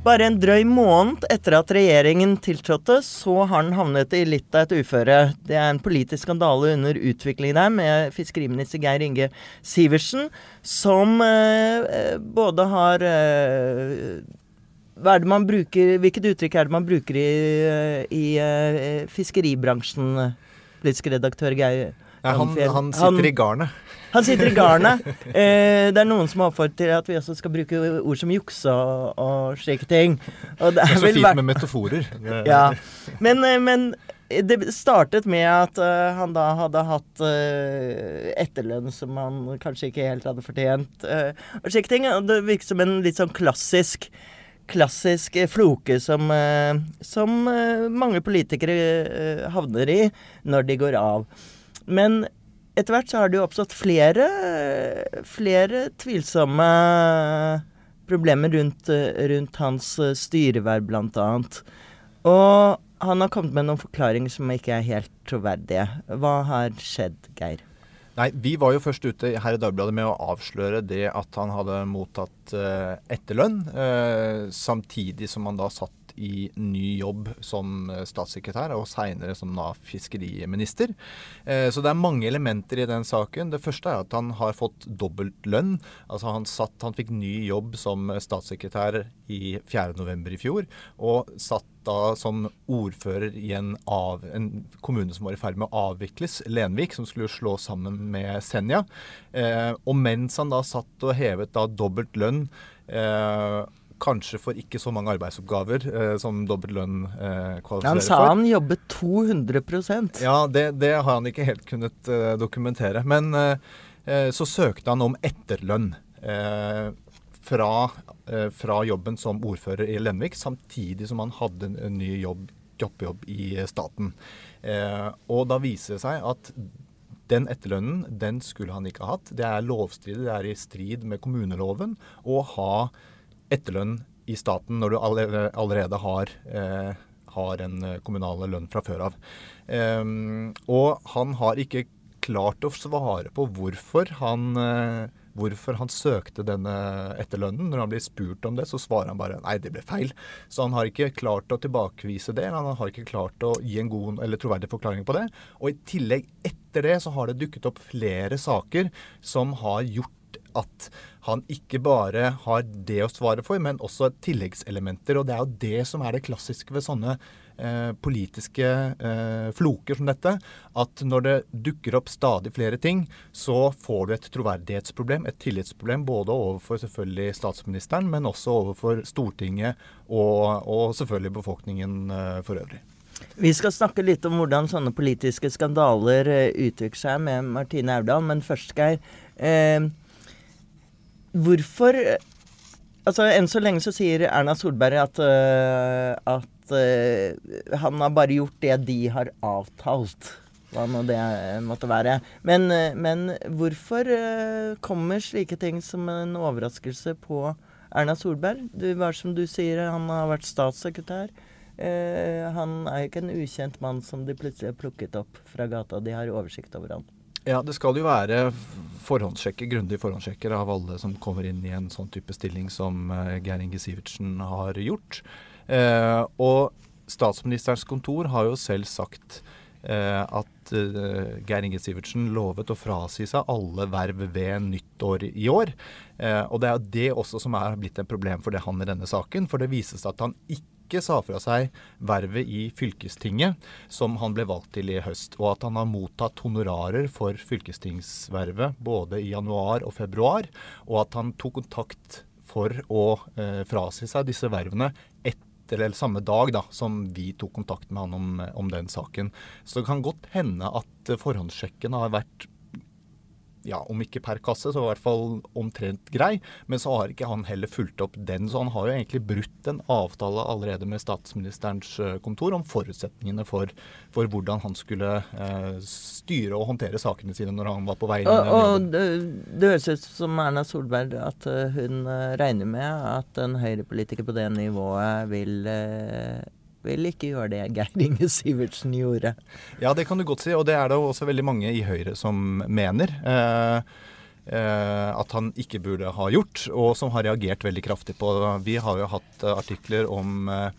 Bare en drøy måned etter at regjeringen tiltrådte, så har den havnet i litt av et uføre. Det er en politisk skandale under utvikling der, med fiskeriminister Geir Inge Sivertsen, som eh, både har eh, hva er det man bruker, Hvilket uttrykk er det man bruker i, eh, i eh, fiskeribransjen, politisk redaktør Geir Ja, han, han sitter i garnet. Han sitter i garnet. Eh, det er noen som har oppfordret til at vi også skal bruke ord som jukse og, og slike ting. Og det Det er er så fint med metaforer. Ja. Men, eh, men det startet med at uh, han da hadde hatt uh, etterlønn som han kanskje ikke helt hadde fortjent. Uh, og slike ting. Og det virket som en litt sånn klassisk Klassisk floke som, som mange politikere havner i når de går av. Men etter hvert så har det jo oppstått flere, flere tvilsomme problemer rundt, rundt hans eh, styreverv, blant annet. Og han har kommet med noen forklaringer som ikke er helt troverdige. Hva har skjedd, Geir? Nei, Vi var jo først ute her i Dagbladet med å avsløre det at han hadde mottatt eh, etterlønn, eh, samtidig som han da satt i ny jobb som eh, statssekretær, og seinere som fiskeriminister. Eh, så det er mange elementer i den saken. Det første er at han har fått dobbelt lønn. Altså han, satt, han fikk ny jobb som statssekretær i 4.11. i fjor, og satt da som ordfører i en, av, en kommune som var i ferd med å avvikles, Lenvik, som skulle slå sammen med Senja. Eh, og mens han da satt og hevet da dobbelt lønn, eh, kanskje for ikke så mange arbeidsoppgaver eh, som dobbelt lønn eh, kvalifiserer Han sa for. han jobbet 200% Ja, det, det har han ikke helt kunnet eh, dokumentere. Men eh, eh, så søkte han om etterlønn eh, fra, fra jobben som ordfører i Lenvik, samtidig som han hadde en, ny jobb, jobbjobb i staten. Eh, og da viser det seg at den etterlønnen den skulle han ikke ha hatt. Det er lovstridig, det er i strid med kommuneloven å ha etterlønn i staten når du allerede, har, eh, har en eh, kommunal lønn fra før av. Eh, og han har ikke klart å svare på hvorfor han, eh, hvorfor han søkte denne etterlønnen. Når han blir spurt om det, så svarer han bare nei, det ble feil. Så han har ikke klart å tilbakevise det. Han har ikke klart å gi en god eller troverdig forklaring på det. Og i tillegg, etter det, så har det dukket opp flere saker som har gjort at han ikke bare har det å svare for, men også tilleggselementer. Og det er jo det som er det klassiske ved sånne eh, politiske eh, floker som dette. At når det dukker opp stadig flere ting, så får du et troverdighetsproblem, et tillitsproblem, både overfor selvfølgelig statsministeren, men også overfor Stortinget og, og selvfølgelig befolkningen eh, for øvrig. Vi skal snakke litt om hvordan sånne politiske skandaler eh, utvikler seg med Martine Aurdal, men først, Geir. Eh, hvorfor Altså, enn så lenge så sier Erna Solberg at, uh, at uh, han har bare gjort det de har avtalt. Hva nå det måtte være. Men, uh, men hvorfor kommer slike ting som en overraskelse på Erna Solberg? Det var som du sier, han har vært statssekretær. Han er jo ikke en ukjent mann som de plutselig har plukket opp fra gata. De har oversikt over han. Ja, det skal jo være forhåndssjekker, grundige forhåndssjekker av alle som kommer inn i en sånn type stilling som uh, Geir Inge Sivertsen har gjort. Eh, og statsministerens kontor har jo selv sagt eh, at eh, Geir Inge Sivertsen lovet å frasi seg alle verv ved nyttår i år. Eh, og det er det også som er blitt et problem for det han i denne saken. For det vises at han ikke ikke sa fra seg vervet i fylkestinget, som han ble valgt til i høst, og at han har mottatt honorarer for fylkestingsvervet både i januar og februar, og at han tok kontakt for å eh, frasi seg disse vervene etter eller samme dag da, som vi tok kontakt med han om, om den saken. Så det kan godt hende at forhåndssjekken har vært ja, om ikke per kasse, så i hvert fall omtrent grei. Men så har ikke han heller fulgt opp den. Så han har jo egentlig brutt en avtale allerede med statsministerens eh, kontor om forutsetningene for, for hvordan han skulle eh, styre og håndtere sakene sine når han var på vei inn. Og, og det, det høres ut som Erna Solberg at uh, hun uh, regner med at en høyrepolitiker på det nivået vil uh, vil ikke gjøre det Geir Inge Sivertsen gjorde. Ja, det kan du godt si, og det er det også veldig mange i Høyre som mener. Eh, eh, at han ikke burde ha gjort, og som har reagert veldig kraftig på. Vi har jo hatt artikler om eh,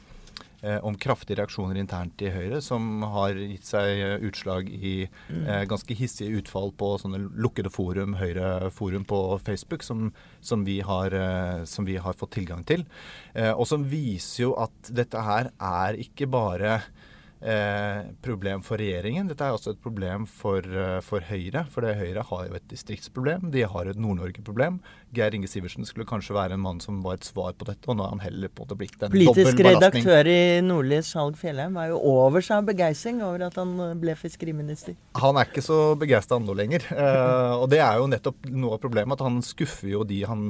om kraftige reaksjoner internt i Høyre, som har gitt seg eh, utslag i mm. eh, ganske hissige utfall på sånne lukkede forum, Høyre-forum på Facebook, som, som, vi har, eh, som, vi har, fått tilgang til. Eh, og som viser jo at dette her er ikke bare eh, problem for regjeringen. Dette er også et problem for, eh, for Høyre. For det Høyre har jo et distriktsproblem. De har et Nord-Norge-problem. Geir Inge Sivertsen skulle kanskje være en mann som var et svar på dette, og nå er han heller på det blitt en Politisk redaktør i Nordlys, Skjalg Fjellheim, var jo over seg av begeistring over at han eh, ble fiskeriminister. Han er ikke så begeistra nå lenger. Eh, og det er jo nettopp noe av problemet, at han skuffer jo de han,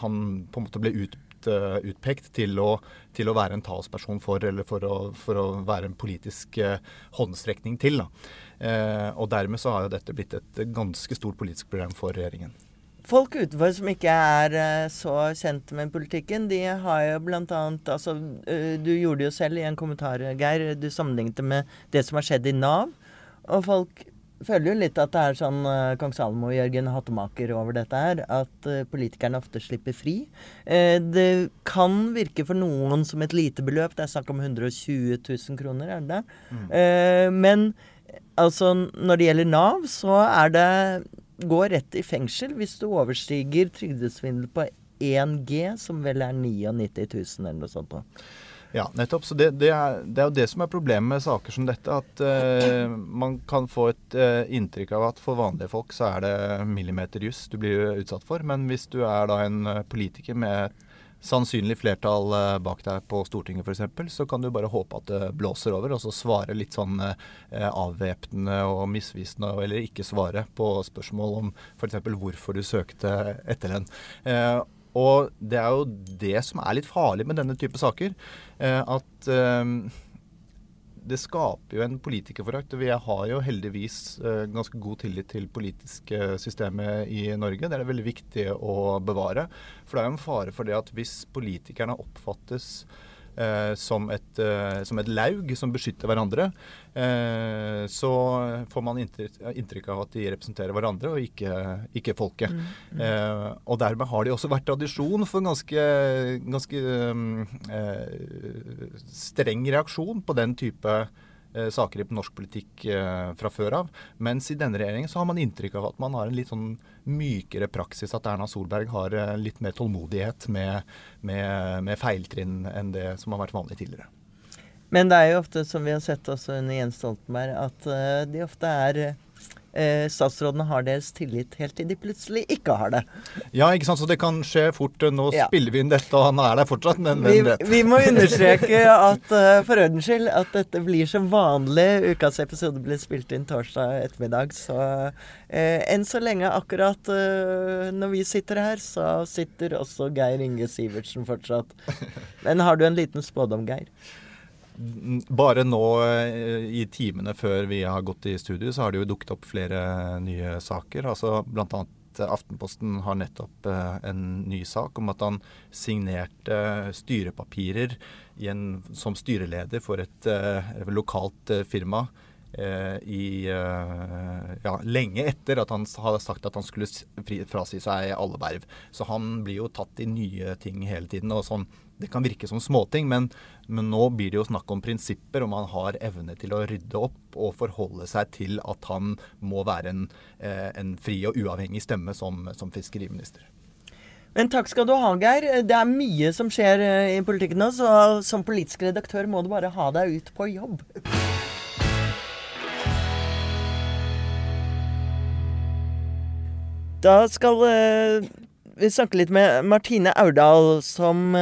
han på en måte ble ut uh, utpekt til å, til å, være en talsperson for, eller for å, for å være en politisk uh, håndstrekning til. Da. og dermed så har jo dette blitt et ganske stort politisk problem for regjeringen. Folk utenfor som ikke er så kjent med politikken, de har jo bl.a. Altså, du gjorde jo selv i en kommentar, Geir. Du sammenlignet det med det som har skjedd i Nav. Og folk føler jo litt at det er sånn uh, Kong Salomo og Jørgen Hattemaker over dette her. At uh, politikerne ofte slipper fri. Uh, det kan virke for noen som et lite beløp. Det er snakk om 120 000 kroner, er det det? Mm. men altså, når det gjelder Nav, så er det Gå rett i fengsel hvis du overstiger trygdesvindel på 1G, som vel er 99 000 eller noe sånt. Da. Ja, nettopp. Så det, det, er, det, er, jo det som er problemet med saker som dette. At uh, man kan få et uh, inntrykk av at for vanlige folk så er det millimeterjuss du blir utsatt for. Men hvis du er da en eh, politiker med sannsynlig flertall uh, bak deg på Stortinget f.eks., så kan du bare håpe at det blåser over, og så svare litt sånn avvæpnende og misvisende, eller ikke svare på spørsmål om f.eks. hvorfor du søkte etterlønn. Og det er jo det som er litt farlig med denne type saker. Eh, at eh, det skaper jo en politikerforakt. Vi har jo heldigvis eh, ganske god tillit til politiske systemet i Norge. Det er det veldig viktig å bevare. For det er jo en fare for det at hvis politikerne oppfattes eh, som, et, eh, som, et, laug som beskytter hverandre, eh, så får man inntrykk av at de representerer hverandre og ikke, ikke folket. Mm. Eh, og dermed har de også vært tradisjon for ganske, ganske eh, streng reaksjon på den type saker i norsk politikk eh, fra før av. Mens i denne regjeringen så har man inntrykk av at man har en litt sånn mykere praksis. At Erna Solberg har eh, litt mer tålmodighet med, med, med feiltrinn enn det som har vært vanlig tidligere. Men det er jo ofte, som vi har sett også under Jens Stoltenberg, at de ofte er eh, statsrådene har deres tillit helt til de plutselig ikke har det. Ja, ikke sant. Så det kan skje fort. Nå ja. spiller vi inn dette, og han er der fortsatt, men hvem vet. Vi må understreke at uh, for ordens skyld at dette blir som vanlig. Ukas episode blir spilt inn torsdag ettermiddag. Så uh, enn så lenge, akkurat uh, når vi sitter her, så sitter også Geir Inge Sivertsen fortsatt. Men har du en liten spådom, Geir? Bare nå eh, i timene før vi har gått i studio, så har det jo dukket opp flere nye saker. altså blant annet Aftenposten har nettopp eh, en ny sak om at han signerte styrepapirer en, som styreleder for et lokalt firma i ja, lenge etter at han hadde sagt at han skulle frasi seg alle verv. Så han blir jo tatt i nye ting hele tiden. og sånn det kan virke som småting, men, men, nå blir det jo snakk om prinsipper, om han har evne til å rydde opp og forholde seg til at han må være en, eh, en fri og uavhengig stemme som, som, fiskeriminister. Men takk skal du ha, Geir. Det er mye som skjer eh, i politikken nå, så som politisk redaktør må du bare ha deg ut på jobb. Da skal uh, vi snakke litt med Martine Aurdal, som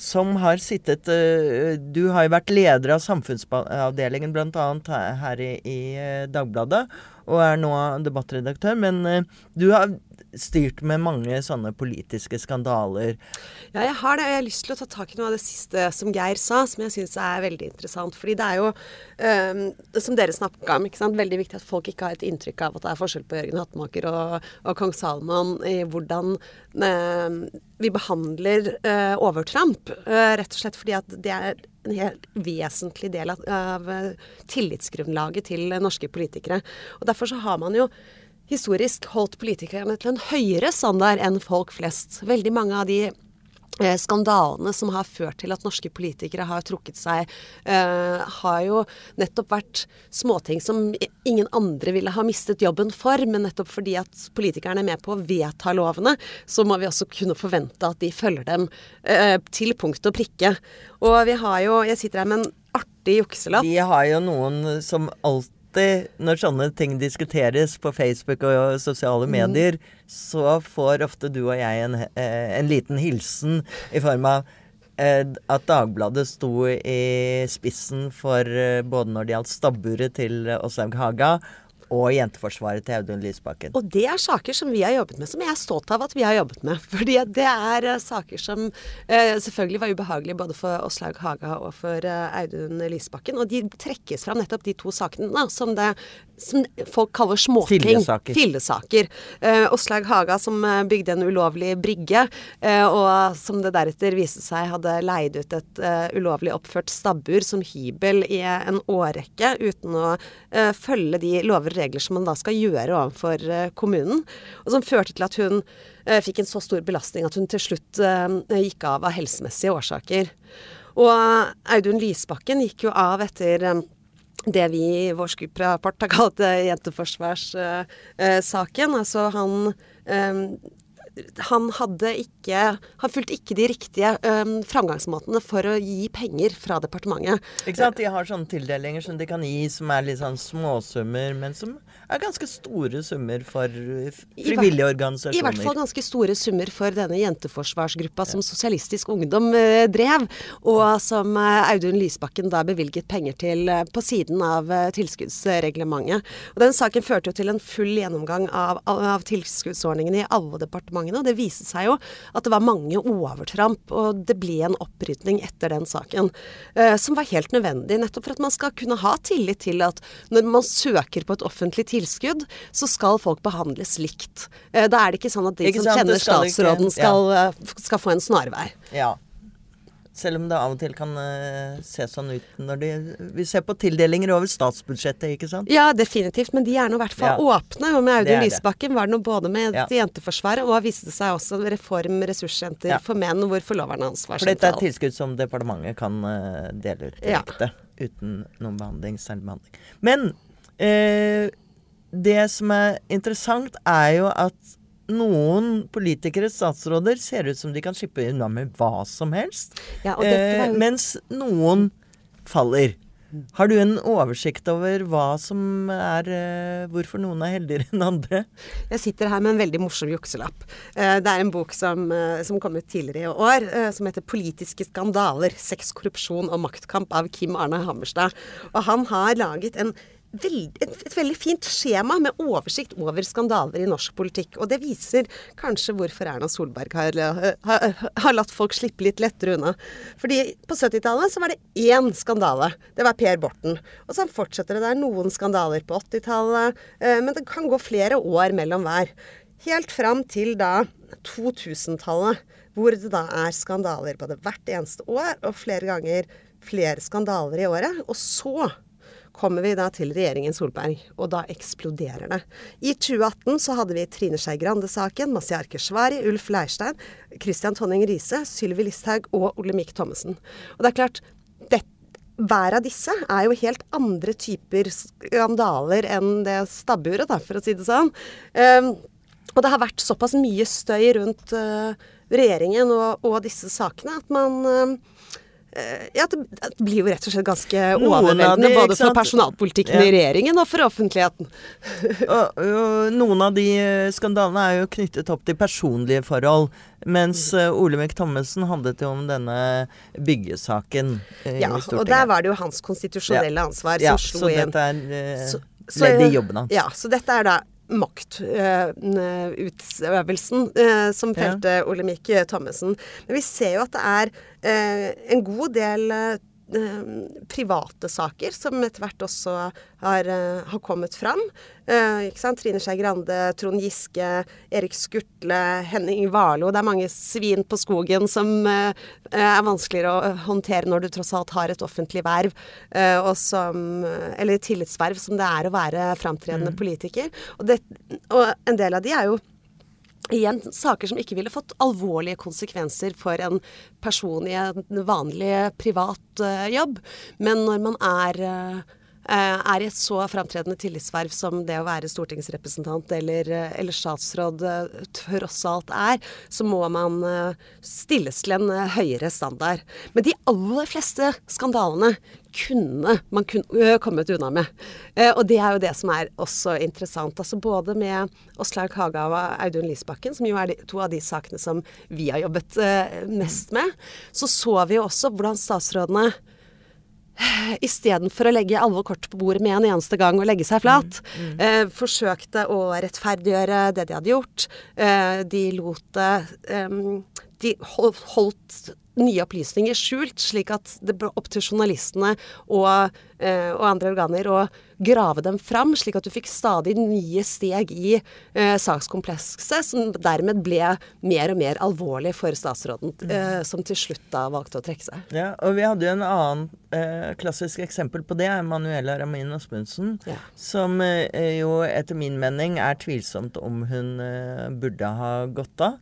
som har sittet uh, Du har jo vært leder av samfunnsavdelingen bl.a. her i, i uh, Dagbladet. og er nå debattredaktør. Men eh, du har styrt med mange sånne politiske skandaler. Ja, jeg har det. og Jeg har lyst til å ta tak i noe av det siste som Geir sa, som jeg syns er veldig interessant. Fordi det er jo, um, som dere snakka om, veldig viktig at folk ikke har et inntrykk av at det er forskjell på Jørgen Hattemaker og, og kong Salman i hvordan um, vi behandler uh, overtramp. Uh, rett og slett fordi at det er en helt vesentlig del av, av tillitsgrunnlaget til norske politikere. Og Derfor så har man jo historisk holdt politikerne til en høyere standard enn folk flest. Veldig mange av de eh, skandalene som har ført til at norske politikere har trukket seg, eh, har jo nettopp vært småting som ingen andre ville ha mistet jobben for. Men nettopp fordi at politikerne er med på å vedta lovene, så må vi også kunne forvente at de følger dem eh, til punkt og prikke. Og vi har jo Jeg sitter her med en artig jukselapp. Vi har jo noen som alltid når sånne ting diskuteres på Facebook og sosiale medier, så får ofte du og jeg en, eh, en liten hilsen i form av eh, at Dagbladet sto i spissen for eh, både når det gjaldt stabburet til Åslaug Haga og Jenteforsvaret til Audun Lysbakken. Og det er saker som vi har jobbet med, som jeg er stolt av at vi har jobbet med. Fordi det er uh, saker som uh, selvfølgelig var ubehagelige både for Åslaug Haga og for uh, Audun Lysbakken. Og de trekkes fram nettopp de to sakene da, som, det, som folk kaller småting. Fillesaker. Fillesaker. Åslaug Haga som bygde en ulovlig brygge, og som det deretter viste seg hadde leid ut et ulovlig oppført stabbur som hybel i en årrekke uten å følge de lover og regler som man da skal gjøre overfor eh, kommunen. Og som førte til at hun eh, fikk en så stor belastning at hun til slutt eh, gikk av av helsemessige årsaker. Og Audun Lysbakken gikk jo av etter det vi i vår skuprapport har kalt jenteforsvarssaken. altså han han hadde ikke Han fulgte ikke de riktige um, framgangsmåtene for å gi penger fra departementet. Ikke sant? De har sånne tildelinger som de kan gi som er litt sånn småsummer, men som er ganske store summer for frivillige organisasjoner. I hvert fall ganske store summer for denne jenteforsvarsgruppa som Sosialistisk Ungdom uh, drev, og som uh, Audun Lysbakken da bevilget penger til uh, på siden av tilskuddsreglementet. Og Den saken førte jo til en full gjennomgang av, av tilskuddsordningene i alle departementene det viste seg jo at det var mange overtramp, og det ble en opprydning etter den saken. Eh, som var helt nødvendig, nettopp for at man skal kunne ha tillit til at når man søker på et offentlig tilskudd, så skal folk behandles likt. Eh, da er det ikke sånn at de som kjenner statsråden, skal, eh, skal få en snarvei. Ja. Selv om det av og til kan uh, se sånn ut når de Vi ser på tildelinger over statsbudsjettet, ikke sant? Ja, definitivt. Men de er nå i hvert fall Ja. åpne. Og med Audun. Lysbakken var det nå både med Ja. Jenteforsvaret og viste seg også Reform ressurssenter Ja. for menn, hvor forloveren hans var For dette er et tilskudd som departementet kan uh, dele ut direkte. Uten noen behandling, særlig behandling. Men uh, det som er interessant, er jo at noen politikere, statsråder, ser ut som de kan slippe unna med hva som helst. Ja, dette var Eh, mens noen faller. Har du en oversikt over hva som er eh, Hvorfor noen er heldigere enn andre? Jeg sitter her med en veldig morsom jukselapp. Eh, Det er en bok som, eh, som kom ut tidligere i år, eh, som heter 'Politiske skandaler sex, korrupsjon og maktkamp' av Kim Arne Hammerstad. Og han har laget en veld, et, et veldig fint skjema med oversikt over skandaler i norsk politikk. Og det viser kanskje hvorfor Erna Solberg har, eh, har, har latt folk slippe litt lettere unna. Fordi på 70-tallet så var det én skandale. Det var Per Borten. Og så fortsetter det der noen skandaler på 80-tallet. eh, Men det kan gå flere år mellom hver. Helt fram til da 2000-tallet, hvor det da er skandaler både hvert eneste år og flere ganger flere skandaler i året. Og så kommer vi da til regjeringen Solberg, og da eksploderer det. I 2018 så hadde vi Trine Skei Grande-saken, Masiar Keshvari, Ulf Leirstein, Christian Tonning Riise, Sylvi Listhaug og Olemic Thommessen. Og det er klart, det, hver av disse er jo helt andre typer skandaler enn det stabburet, da, for å si det sånn. Um, og det har vært såpass mye støy rundt uh, regjeringen og, og, disse sakene at man uh, ja, det, det blir jo rett og slett ganske overveldende de, både for personalpolitikken Ja. i regjeringen og for offentligheten. og, og noen av de eh, skandalene er jo knyttet opp til personlige forhold. Mens uh, Olemic Thommessen handlet jo om denne byggesaken eh, Ja, i Stortinget. og der var det jo hans konstitusjonelle ansvar ja, som slo så dette er, eh, Så- Så- ledd i jobben hans. Ja, så dette er da maktutøvelsen eh, som felte Olemic Thommessen. Men vi ser jo at det er eh, en god del eh, private saker som etter hvert også har, eh, har kommet fram. Eh? Trine Skei Grande, Trond Giske, Erik Skutle, Henning Warloe. Det er mange svin på skogen som eh, er vanskeligere å håndtere når du tross alt har et offentlig verv, eh, og som, eller tillitsverv, som det er å være framtredende politiker. Og, det, og en del av de er jo Igjen saker som ikke ville fått alvorlige konsekvenser for en person i en vanlig privat uh, jobb. Men når man er, eh, er i et så framtredende tillitsverv som det å være stortingsrepresentant eller, eh, eller statsråd eh, tross alt er, så må man eh, stilles til en eh, høyere standard. Men de aller fleste skandalene kunne man kun, ø, kommet unna med. Eh, og det er jo det som er også interessant. Altså både med Åslaug Haga og Audun Lysbakken, som jo er de, to av de sakene som vi har jobbet eh, mest med, så så vi jo også hvordan statsrådene Istedenfor å legge alle kort på bordet med en eneste gang og legge seg flat, eh, forsøkte å rettferdiggjøre det de hadde gjort. Eh, de lot det eh, De hol- holdt nye opplysninger skjult, slik at det ble opp til journalistene og, eh, og andre organer å grave dem fram, slik at du fikk stadig nye steg i eh, sakskomplekset, som dermed ble mer og mer alvorlig for statsråden, eh, som til slutt da valgte å trekke seg. Ja, og vi hadde jo en annen eh, klassisk eksempel på det, Manuela Ramin Osmundsen. Ja. Som eh, jo etter min mening er tvilsomt om hun eh, burde ha gått av.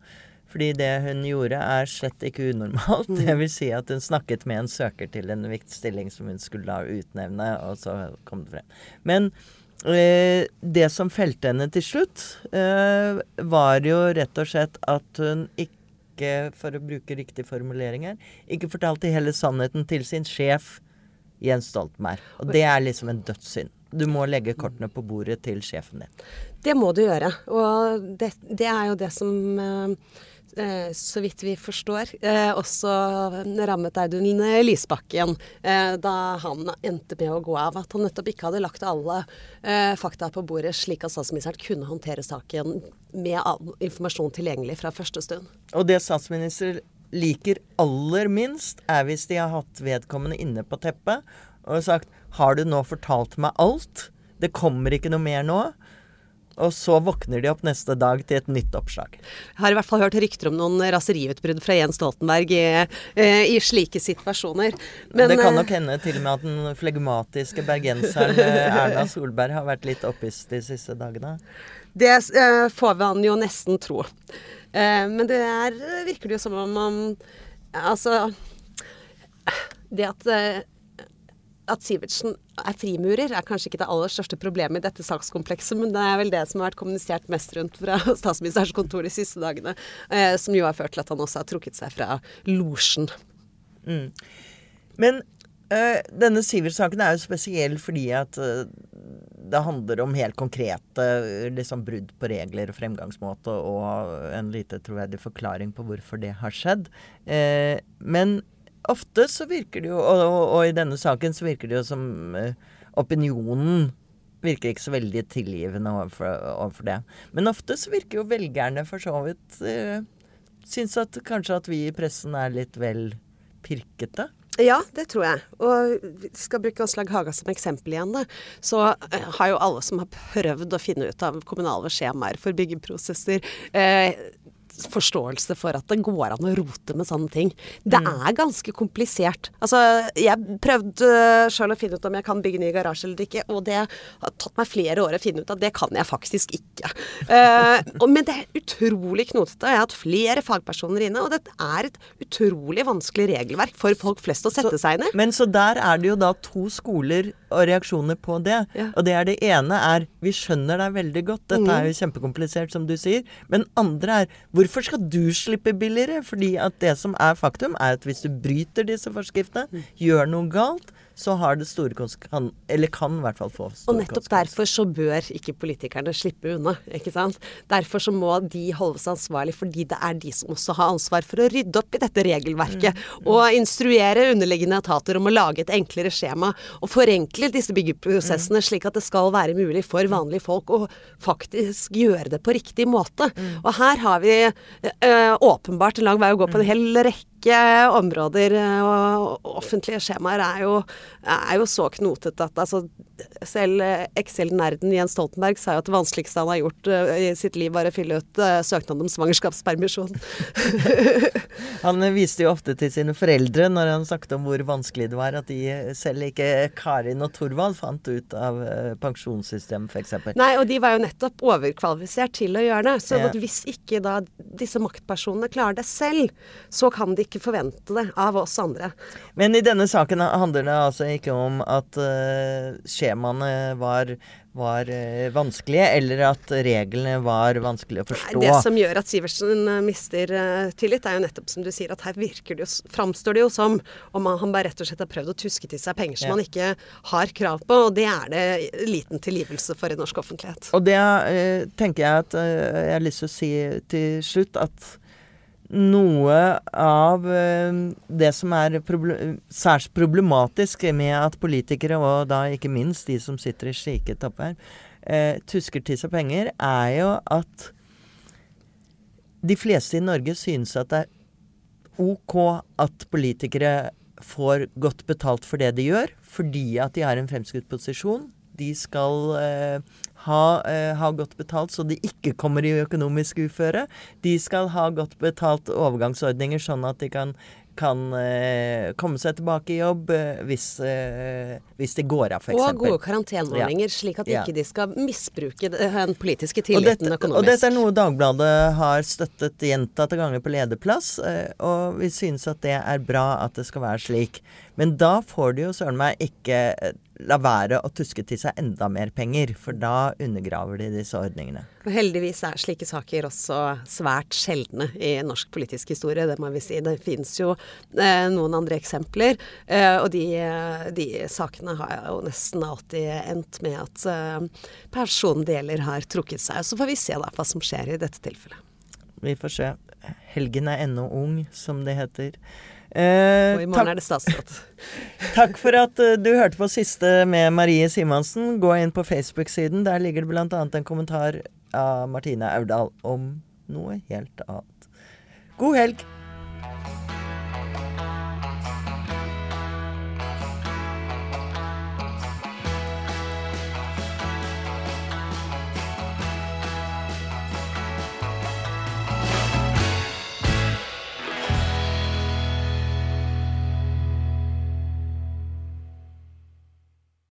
Fordi det hun gjorde er slett ikke unormalt. Det vil si at hun snakket med en søker til en viktig stilling som hun skulle da utnevne, og så kom det frem. Men eh, det som felte henne til slutt, eh, var jo rett og slett at hun ikke for å bruke riktige formuleringer, ikke fortalte hele sannheten til sin sjef Jens Stoltenberg. Og det er liksom en dødssynd. Du må legge kortene på bordet til sjefen din. Det må du gjøre. Og det, det er jo det som eh, eh, så vidt vi forstår, eh, også rammet Audun Lysbakken eh, da han endte med å gå av. At han nettopp ikke hadde lagt alle eh, fakta på bordet, slik at statsministeren kunne håndtere saken med informasjon tilgjengelig fra første stund. Og det statsminister liker aller minst, er hvis de har hatt vedkommende inne på teppet og sagt 'Har du nå fortalt meg alt? Det kommer ikke noe mer nå?' Og så våkner de opp neste dag til et nytt oppslag. Jeg har i hvert fall hørt rykter om noen raseriutbrudd fra Jens Stoltenberg i, eh, i slike situasjoner. Men, det kan eh, nok hende til og med at den flegmatiske bergenseren eh, Erna Solberg har vært litt opphisset de siste dagene. Det får man jo nesten tro. Men det er, virker det jo som om man Altså Det at, at Sivertsen er frimurer, er kanskje ikke det aller største problemet i dette sakskomplekset, men det er vel det som har vært kommunisert mest rundt fra statsministerens kontor de siste dagene. Eh, som jo har ført til at han også har trukket seg fra losjen. Men øh, denne Sivert-saken er jo spesiell fordi at øh, det handler om helt konkrete liksom, brudd på regler og fremgangsmåte, og en lite troverdig forklaring på hvorfor det har skjedd. Eh, men ofte så virker det jo, og, og, og i denne saken så virker det jo som øh, opinionen virker ikke så veldig tilgivende overfor, overfor det. Men ofte så virker jo velgerne for så vidt uh, Syns at kanskje at vi i pressen er litt vel pirkete. Ja, det tror jeg. Og vi skal bruke Åslaug Haga som eksempel igjen, da. Så eh, har jo alle som har prøvd å finne ut av kommunale skjemaer for byggeprosesser, eh, forståelse for at det går an å rote med sånne ting. Det er ganske komplisert. Altså, jeg prøvde sjøl å finne ut om jeg kan bygge ny garasje eller ikke, og det har tatt meg flere år å finne ut at det kan jeg faktisk ikke. Uh, og, men det er utrolig knotete. Jeg har hatt flere fagpersoner inne, og det er et utrolig vanskelig regelverk for folk flest å sette seg inn i. Men så der er det jo da to skoler og reaksjoner på det. Ja. Og det er det ene er vi skjønner deg veldig godt, dette er jo kjempekomplisert som du sier. Men andre er hvorfor skal du slippe billigere? Fordi at det som er faktum, er at hvis du bryter disse forskriftene, gjør noe galt, så har det store konsekvenser Eller kan i hvert fall få store konsekvenser. Og nettopp derfor så bør ikke politikerne slippe unna, ikke sant. Derfor så må de holdes ansvarlig, fordi det er de som også har ansvar for å rydde opp i dette regelverket. Og instruere underliggende etater om å lage et enklere skjema. Og forenkle disse byggeprosessene, slik at det skal være mulig for vanlige folk å faktisk gjøre det på riktig måte. Og her har vi eh, åpenbart en lang vei å gå på en hel rekke områder. eh, Og offentlige skjemaer er jo, er jo så knotete at altså, selv eh, Excel-nerden Jens Stoltenberg sa jo at det vanskeligste han har gjort eh, i sitt liv, var å fylle ut søknad om svangerskapspermisjon. Han viste jo ofte til sine foreldre når han snakket om hvor vanskelig det var at de selv ikke Karin og Thorvald fant ut av pensjonssystemet, f.eks. Nei, og de var jo nettopp overkvalifisert til å gjøre det. Så Ja. at hvis ikke da disse maktpersonene klarer det selv, så kan de ikke forvente det av oss andre. Men i denne saken handler det altså ikke om at uh, skjemaene var, var eh, vanskelige, eller at reglene var vanskelige å forstå. Det som gjør at Sivertsen eh, mister tillit, er jo nettopp som du sier, at her virker det jo, framstår det jo som om han, bare rett og slett har prøvd å tuske til seg penger som Ja. han ikke har krav på, og det er det liten tilgivelse for i norsk offentlighet. Og det tenker jeg at jeg har lyst til å si til slutt at noe av eh, det som er proble særs problematisk med at politikere, og da ikke minst de som sitter i slike toppverv, eh, tusker til seg penger, er jo at de fleste i Norge synes at det er ok at politikere får godt betalt for det de gjør, fordi at de har en fremskutt posisjon. De skal eh, ha, eh, ha godt betalt så de ikke kommer i økonomisk uføre. De skal ha godt betalt overgangsordninger sånn at de kan, kan eh, komme seg tilbake i jobb hvis, hvis det går av, f.eks. Og gode karanteneordninger, slik at Ja. ikke de skal misbruke den politiske Og tilliten dette, økonomisk. og dette er noe Dagbladet har støttet gjentatte ganger på lederplass, og vi synes at det er bra at det skal være slik. Men da får de jo søren meg ikke eh, la være å tuske til seg enda mer penger, for da undergraver de disse ordningene. Og heldigvis er slike saker også svært sjeldne i norsk politisk historie, det må vi si. Det finnes jo eh, noen andre eksempler, eh, og de, eh, de sakene har jo nesten alltid endt med at eh, persondeler har trukket seg. Så får vi se da hva som skjer i dette tilfellet. Vi får se. Helgen er ennå ung, som det heter. Eh, Og i morgen er det statsråd. takk for at eh, du hørte på siste med Marie Simonsen. Gå inn på Facebook-siden. Der ligger det bl.a. en kommentar av Martine Aurdal om noe helt annet. God helg!